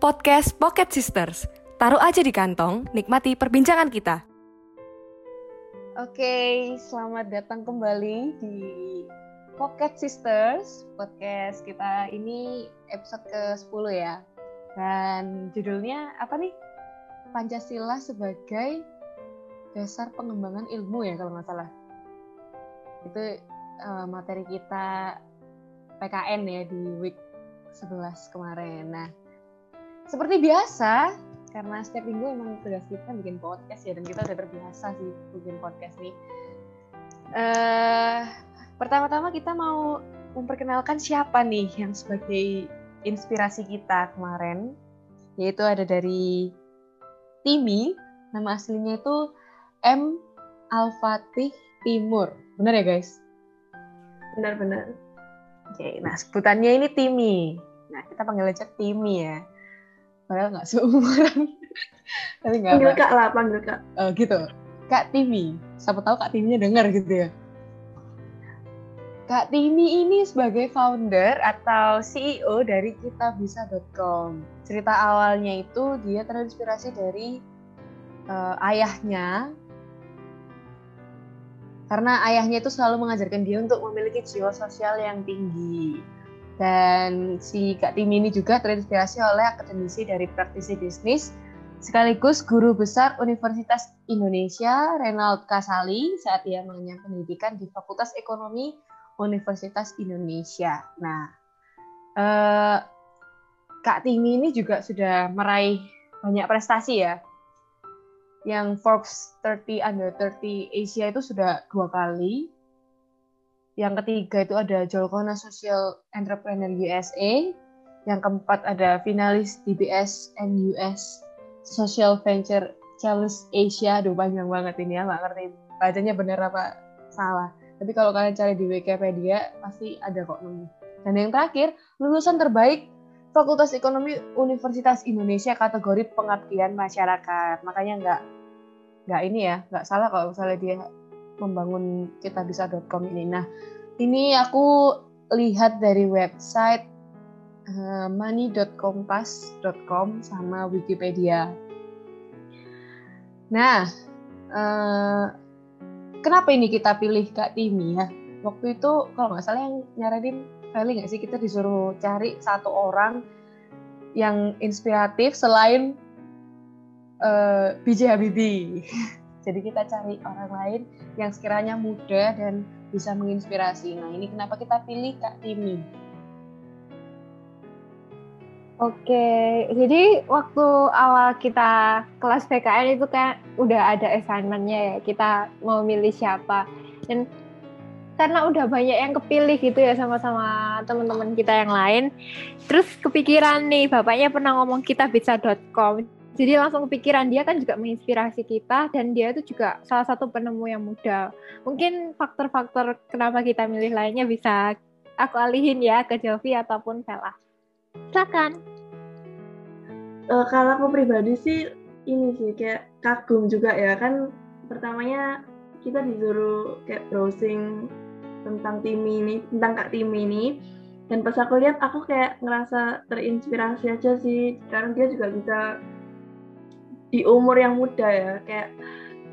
Podcast Pocket Sisters. Taruh aja di kantong, nikmati perbincangan kita. Oke, selamat datang kembali di Pocket Sisters. Podcast kita ini episode ke-10 ya. Dan judulnya apa nih? Pancasila sebagai dasar pengembangan ilmu ya kalau nggak salah. Itu uh, materi kita PKN ya di week 11 kemarin. Nah, seperti biasa, karena setiap minggu emang tugas kita bikin podcast ya, dan kita udah terbiasa sih bikin podcast nih. Uh, pertama-tama kita mau memperkenalkan siapa nih yang sebagai inspirasi kita kemarin, yaitu ada dari Timi, nama aslinya itu M. Al-Fatih Timur. Benar ya guys? Benar-benar. Oke, nah sebutannya ini Timi. Nah, kita panggil aja Timi ya padahal nggak seumuran tapi nggak panggil kak lah panggil kak oh, gitu kak Timi siapa tahu kak Timinya dengar gitu ya Kak Timi ini sebagai founder atau CEO dari kitabisa.com. Cerita awalnya itu dia terinspirasi dari uh, ayahnya. Karena ayahnya itu selalu mengajarkan dia untuk memiliki jiwa sosial yang tinggi. Dan si Kak Timi ini juga terinspirasi oleh akademisi dari praktisi bisnis sekaligus guru besar Universitas Indonesia Renald Kasali saat ia mengenyam pendidikan di Fakultas Ekonomi Universitas Indonesia. Nah, eh, Kak Timi ini juga sudah meraih banyak prestasi ya. Yang Forbes 30 Under 30 Asia itu sudah dua kali, yang ketiga itu ada Jolkona Social Entrepreneur USA. Yang keempat ada finalis DBS and US Social Venture Challenge Asia. Aduh panjang banget ini ya, nggak ngerti bacanya benar apa salah. Tapi kalau kalian cari di Wikipedia pasti ada kok nemu. Dan yang terakhir, lulusan terbaik Fakultas Ekonomi Universitas Indonesia kategori pengabdian masyarakat. Makanya nggak nggak ini ya, nggak salah kalau misalnya dia membangun kitabisa.com ini. Nah, ini aku lihat dari website uh, money.kompas.com sama Wikipedia. Nah, uh, kenapa ini kita pilih Kak Timi ya? Waktu itu kalau nggak salah yang nyaranin kali nggak sih kita disuruh cari satu orang yang inspiratif selain uh, eh, BJ Habibie. Jadi kita cari orang lain yang sekiranya muda dan bisa menginspirasi. Nah ini kenapa kita pilih Kak Timi? Oke, jadi waktu awal kita kelas PKN itu kan udah ada assignmentnya ya, kita mau milih siapa. Dan karena udah banyak yang kepilih gitu ya sama-sama teman-teman kita yang lain, terus kepikiran nih, bapaknya pernah ngomong kita bisa.com jadi langsung kepikiran dia kan juga menginspirasi kita dan dia itu juga salah satu penemu yang muda. Mungkin faktor-faktor kenapa kita milih lainnya bisa aku alihin ya ke Jovi ataupun Vela. Silakan. Uh, kalau aku pribadi sih ini sih kayak kagum juga ya kan pertamanya kita disuruh kayak browsing tentang tim ini tentang kak tim ini dan pas aku lihat aku kayak ngerasa terinspirasi aja sih karena dia juga bisa di umur yang muda ya kayak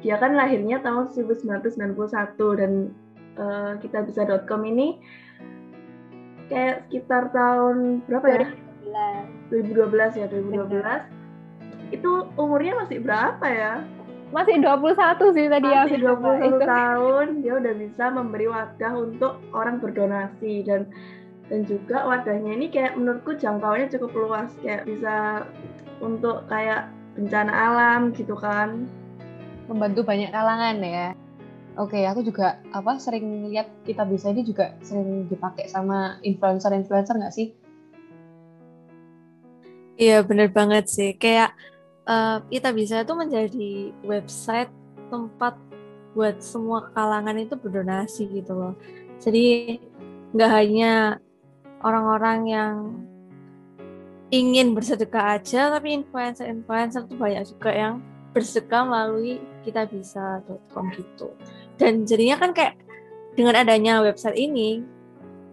dia kan lahirnya tahun 1991 dan uh, kita bisa.com ini kayak sekitar tahun berapa ya? 2012 ya 2012 itu umurnya masih berapa ya? Masih 21 sih tadi ya. Masih 21 tahun dia udah bisa memberi wadah untuk orang berdonasi dan dan juga wadahnya ini kayak menurutku jangkauannya cukup luas kayak bisa untuk kayak bencana alam gitu kan membantu banyak kalangan ya Oke, aku juga apa sering lihat kita bisa ini juga sering dipakai sama influencer-influencer nggak sih? Iya, bener banget sih. Kayak uh, kita bisa itu menjadi website tempat buat semua kalangan itu berdonasi gitu loh. Jadi nggak hanya orang-orang yang ingin bersedekah aja tapi influencer-influencer tuh banyak juga yang bersedekah melalui kita bisa.com gitu. Dan jadinya kan kayak dengan adanya website ini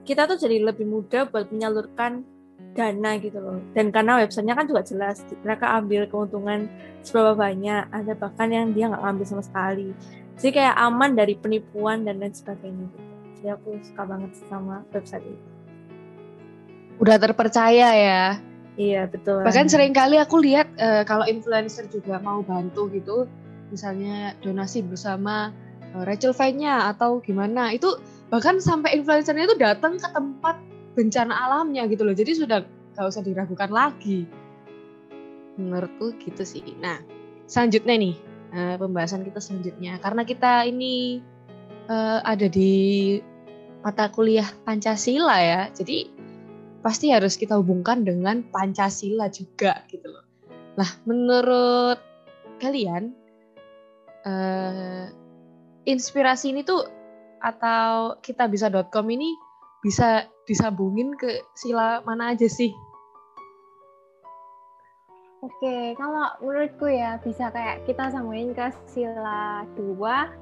kita tuh jadi lebih mudah buat menyalurkan dana gitu loh. Dan karena websitenya kan juga jelas mereka ambil keuntungan seberapa banyak ada bahkan yang dia nggak ngambil sama sekali. Jadi kayak aman dari penipuan dan lain sebagainya gitu. Jadi aku suka banget sama website ini. Udah terpercaya ya. Iya betul Bahkan sering kali aku lihat eh, kalau influencer juga mau bantu gitu, misalnya donasi bersama eh, Rachel Fay-nya atau gimana, itu bahkan sampai influencernya itu datang ke tempat bencana alamnya gitu loh. Jadi sudah gak usah diragukan lagi. Menurutku gitu sih. Nah, selanjutnya nih eh, pembahasan kita selanjutnya, karena kita ini eh, ada di mata kuliah Pancasila ya, jadi pasti harus kita hubungkan dengan Pancasila juga gitu loh. Nah, menurut kalian eh, inspirasi ini tuh atau kita bisa.com ini bisa disambungin ke sila mana aja sih? Oke, kalau menurutku ya bisa kayak kita sambungin ke sila dua,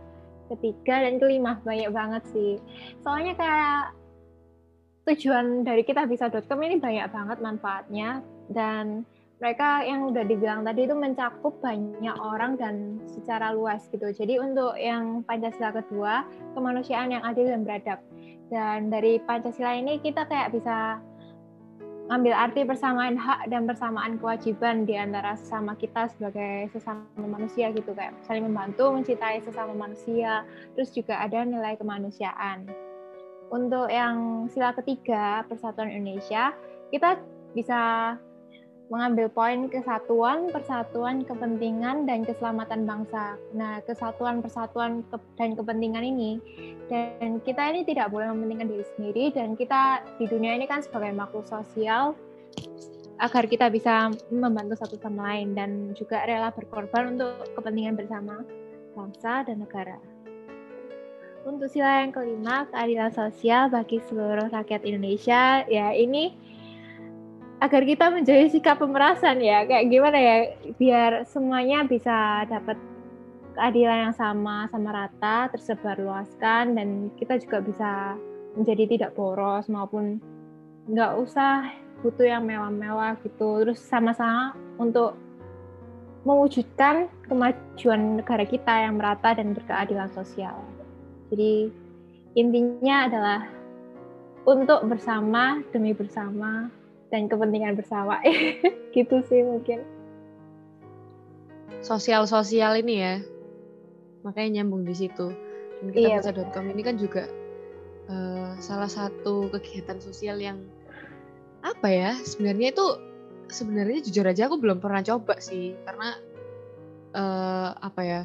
ketiga, dan kelima banyak banget sih. Soalnya kayak tujuan dari kita bisa.com ini banyak banget manfaatnya dan mereka yang udah dibilang tadi itu mencakup banyak orang dan secara luas gitu. Jadi untuk yang Pancasila kedua, kemanusiaan yang adil dan beradab. Dan dari Pancasila ini kita kayak bisa ambil arti persamaan hak dan persamaan kewajiban di antara sesama kita sebagai sesama manusia gitu kayak saling membantu mencintai sesama manusia terus juga ada nilai kemanusiaan untuk yang sila ketiga persatuan Indonesia kita bisa mengambil poin kesatuan, persatuan, kepentingan, dan keselamatan bangsa. Nah, kesatuan, persatuan, dan kepentingan ini, dan kita ini tidak boleh mementingkan diri sendiri, dan kita di dunia ini kan sebagai makhluk sosial, agar kita bisa membantu satu sama lain, dan juga rela berkorban untuk kepentingan bersama bangsa dan negara. Untuk sila yang kelima, keadilan sosial bagi seluruh rakyat Indonesia, ya ini agar kita menjadi sikap pemerasan ya. Kayak gimana ya biar semuanya bisa dapat keadilan yang sama sama rata tersebar luaskan dan kita juga bisa menjadi tidak boros maupun nggak usah butuh yang mewah-mewah gitu. Terus sama-sama untuk mewujudkan kemajuan negara kita yang merata dan berkeadilan sosial jadi intinya adalah untuk bersama demi bersama dan kepentingan bersama. Gitu sih mungkin. Sosial-sosial ini ya, makanya nyambung di situ. Dan kita Iya, baca.com ini kan juga eh, salah satu kegiatan sosial yang apa ya sebenarnya itu sebenarnya jujur aja aku belum pernah coba sih. Karena eh, apa ya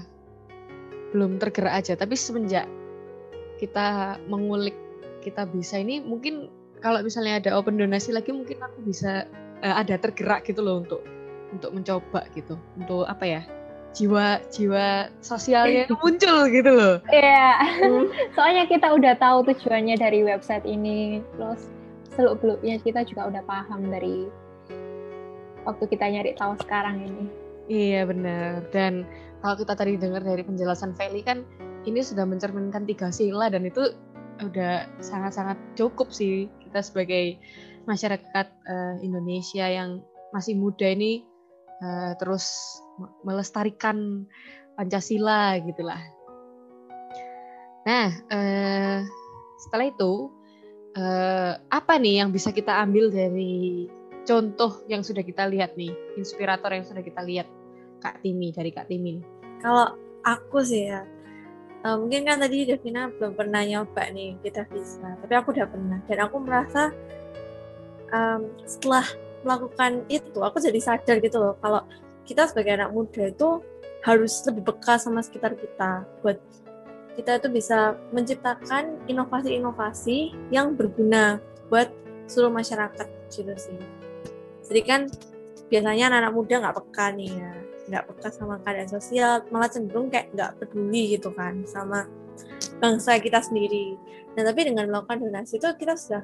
belum tergerak aja. Tapi semenjak kita mengulik kita bisa. Ini mungkin kalau misalnya ada open donasi lagi mungkin aku bisa eh, ada tergerak gitu loh untuk untuk mencoba gitu. Untuk apa ya? Jiwa jiwa sosialnya itu muncul gitu loh. Iya, soalnya kita udah tahu tujuannya dari website ini, terus seluk beluknya kita juga udah paham dari waktu kita nyari tahu sekarang ini. Iya benar. Dan kalau kita tadi dengar dari penjelasan Feli kan ini sudah mencerminkan tiga sila dan itu udah sangat-sangat cukup sih kita sebagai masyarakat eh, Indonesia yang masih muda ini eh, terus me- melestarikan Pancasila gitulah. Nah, eh, setelah itu eh, apa nih yang bisa kita ambil dari contoh yang sudah kita lihat nih, inspirator yang sudah kita lihat Kak Timi dari Kak Timi. Kalau aku sih ya, eh, mungkin kan tadi Devina belum pernah nyoba nih kita bisa, tapi aku udah pernah dan aku merasa em, setelah melakukan itu, aku jadi sadar gitu loh kalau kita sebagai anak muda itu harus lebih peka sama sekitar kita buat kita itu bisa menciptakan inovasi-inovasi yang berguna buat seluruh masyarakat gitu sih. Jadi kan biasanya anak-anak muda nggak peka nih ya nggak peka sama keadaan sosial malah cenderung kayak nggak peduli gitu kan sama bangsa kita sendiri. Nah tapi dengan melakukan donasi itu kita sudah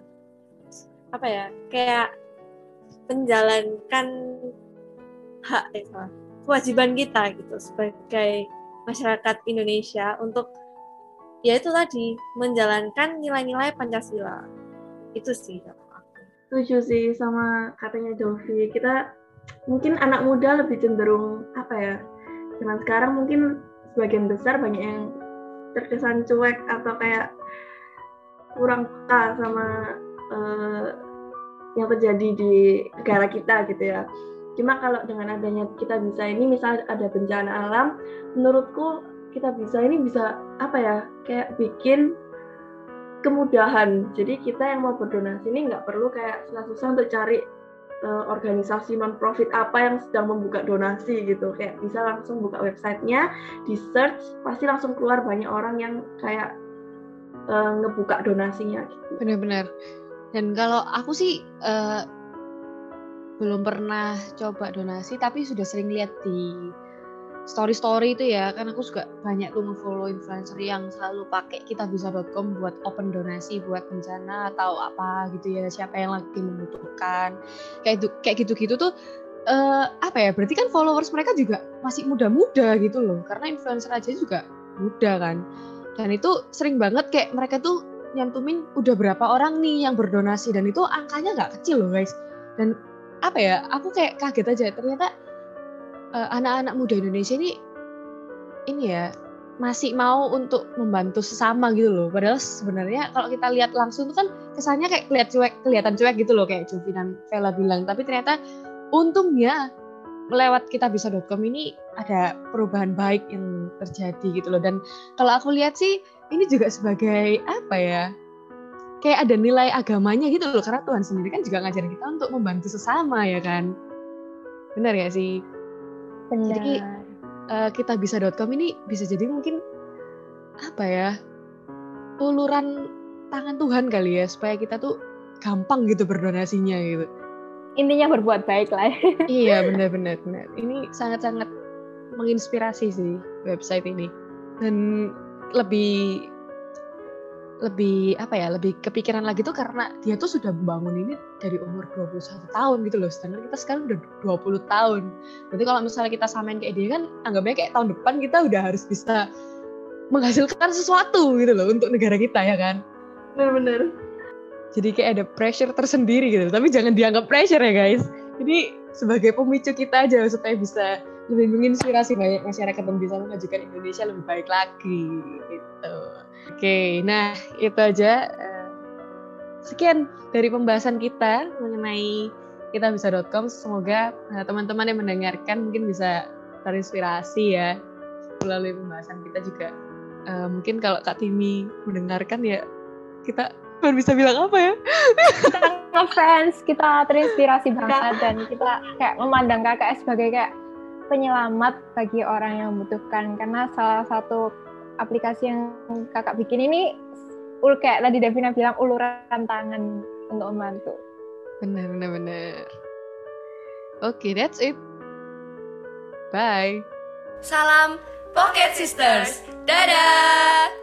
apa ya kayak menjalankan hak salah, kewajiban kita gitu sebagai masyarakat Indonesia untuk ya itu tadi menjalankan nilai-nilai Pancasila. Itu sih setuju sih sama katanya Jovi. Kita mungkin anak muda lebih cenderung apa ya? Zaman sekarang mungkin sebagian besar banyak yang terkesan cuek atau kayak kurang peka sama uh, yang terjadi di negara kita gitu ya. Cuma kalau dengan adanya kita bisa ini misal ada bencana alam, menurutku kita bisa ini bisa apa ya kayak bikin kemudahan. Jadi kita yang mau berdonasi ini nggak perlu kayak susah-susah untuk cari uh, organisasi non profit apa yang sedang membuka donasi gitu. Kayak bisa langsung buka websitenya, di search pasti langsung keluar banyak orang yang kayak uh, ngebuka donasinya. Gitu. Benar-benar. Dan kalau aku sih uh, belum pernah coba donasi, tapi sudah sering lihat di story-story itu ya, kan aku juga banyak tuh nge-follow influencer yang selalu pakai kitabisa.com buat open donasi buat bencana atau apa gitu ya, siapa yang lagi membutuhkan. Kayak itu kayak gitu-gitu tuh uh, apa ya? Berarti kan followers mereka juga masih muda-muda gitu loh. Karena influencer aja juga muda kan. Dan itu sering banget kayak mereka tuh nyantumin udah berapa orang nih yang berdonasi dan itu angkanya nggak kecil loh guys dan apa ya aku kayak kaget aja ternyata eh, anak-anak muda Indonesia ini ini ya masih mau untuk membantu sesama gitu loh. Padahal sebenarnya kalau kita lihat langsung tuh kan kesannya kayak kelihatan cuek kelihatan cuek gitu loh. Kayak Jovi dan Vela bilang. Tapi ternyata untungnya lewat kita bisa.com ini ada perubahan baik yang terjadi gitu loh. Dan kalau aku lihat sih ini juga sebagai apa ya kayak ada nilai agamanya gitu loh. Karena Tuhan sendiri kan juga ngajarin kita untuk membantu sesama ya kan. Benar ya sih benar. jadi uh, kita bisa.com ini bisa jadi mungkin apa ya uluran tangan Tuhan kali ya supaya kita tuh gampang gitu berdonasinya gitu. Intinya berbuat baik lah. Iya benar-benar benar. Ini sangat-sangat menginspirasi sih website ini. Dan lebih lebih apa ya lebih kepikiran lagi tuh karena dia tuh sudah membangun ini dari umur 21 tahun gitu loh. Sedangkan kita sekarang udah 20 tahun. Berarti kalau misalnya kita samain kayak dia kan anggapnya kayak tahun depan kita udah harus bisa menghasilkan sesuatu gitu loh untuk negara kita ya kan? Bener-bener. Jadi kayak ada pressure tersendiri gitu. Tapi jangan dianggap pressure ya guys. Jadi sebagai pemicu kita aja supaya bisa lebih menginspirasi banyak masyarakat dan bisa memajukan Indonesia lebih baik lagi gitu. Oke, nah itu aja. Eh, sekian dari pembahasan kita mengenai kita bisa.com. Semoga eh, teman-teman yang mendengarkan mungkin bisa terinspirasi ya melalui pembahasan kita juga. Uh, mungkin kalau Kak Timi mendengarkan ya kita baru bisa bilang apa ya? Kita ngefans, kita terinspirasi banget dan kita kayak memandang kakak sebagai kayak penyelamat bagi orang yang membutuhkan karena salah satu aplikasi yang kakak bikin ini ul kayak tadi Devina bilang uluran tangan untuk membantu. Benar benar benar. Oke, okay, that's it. Bye. Salam Pocket Sisters. Dadah.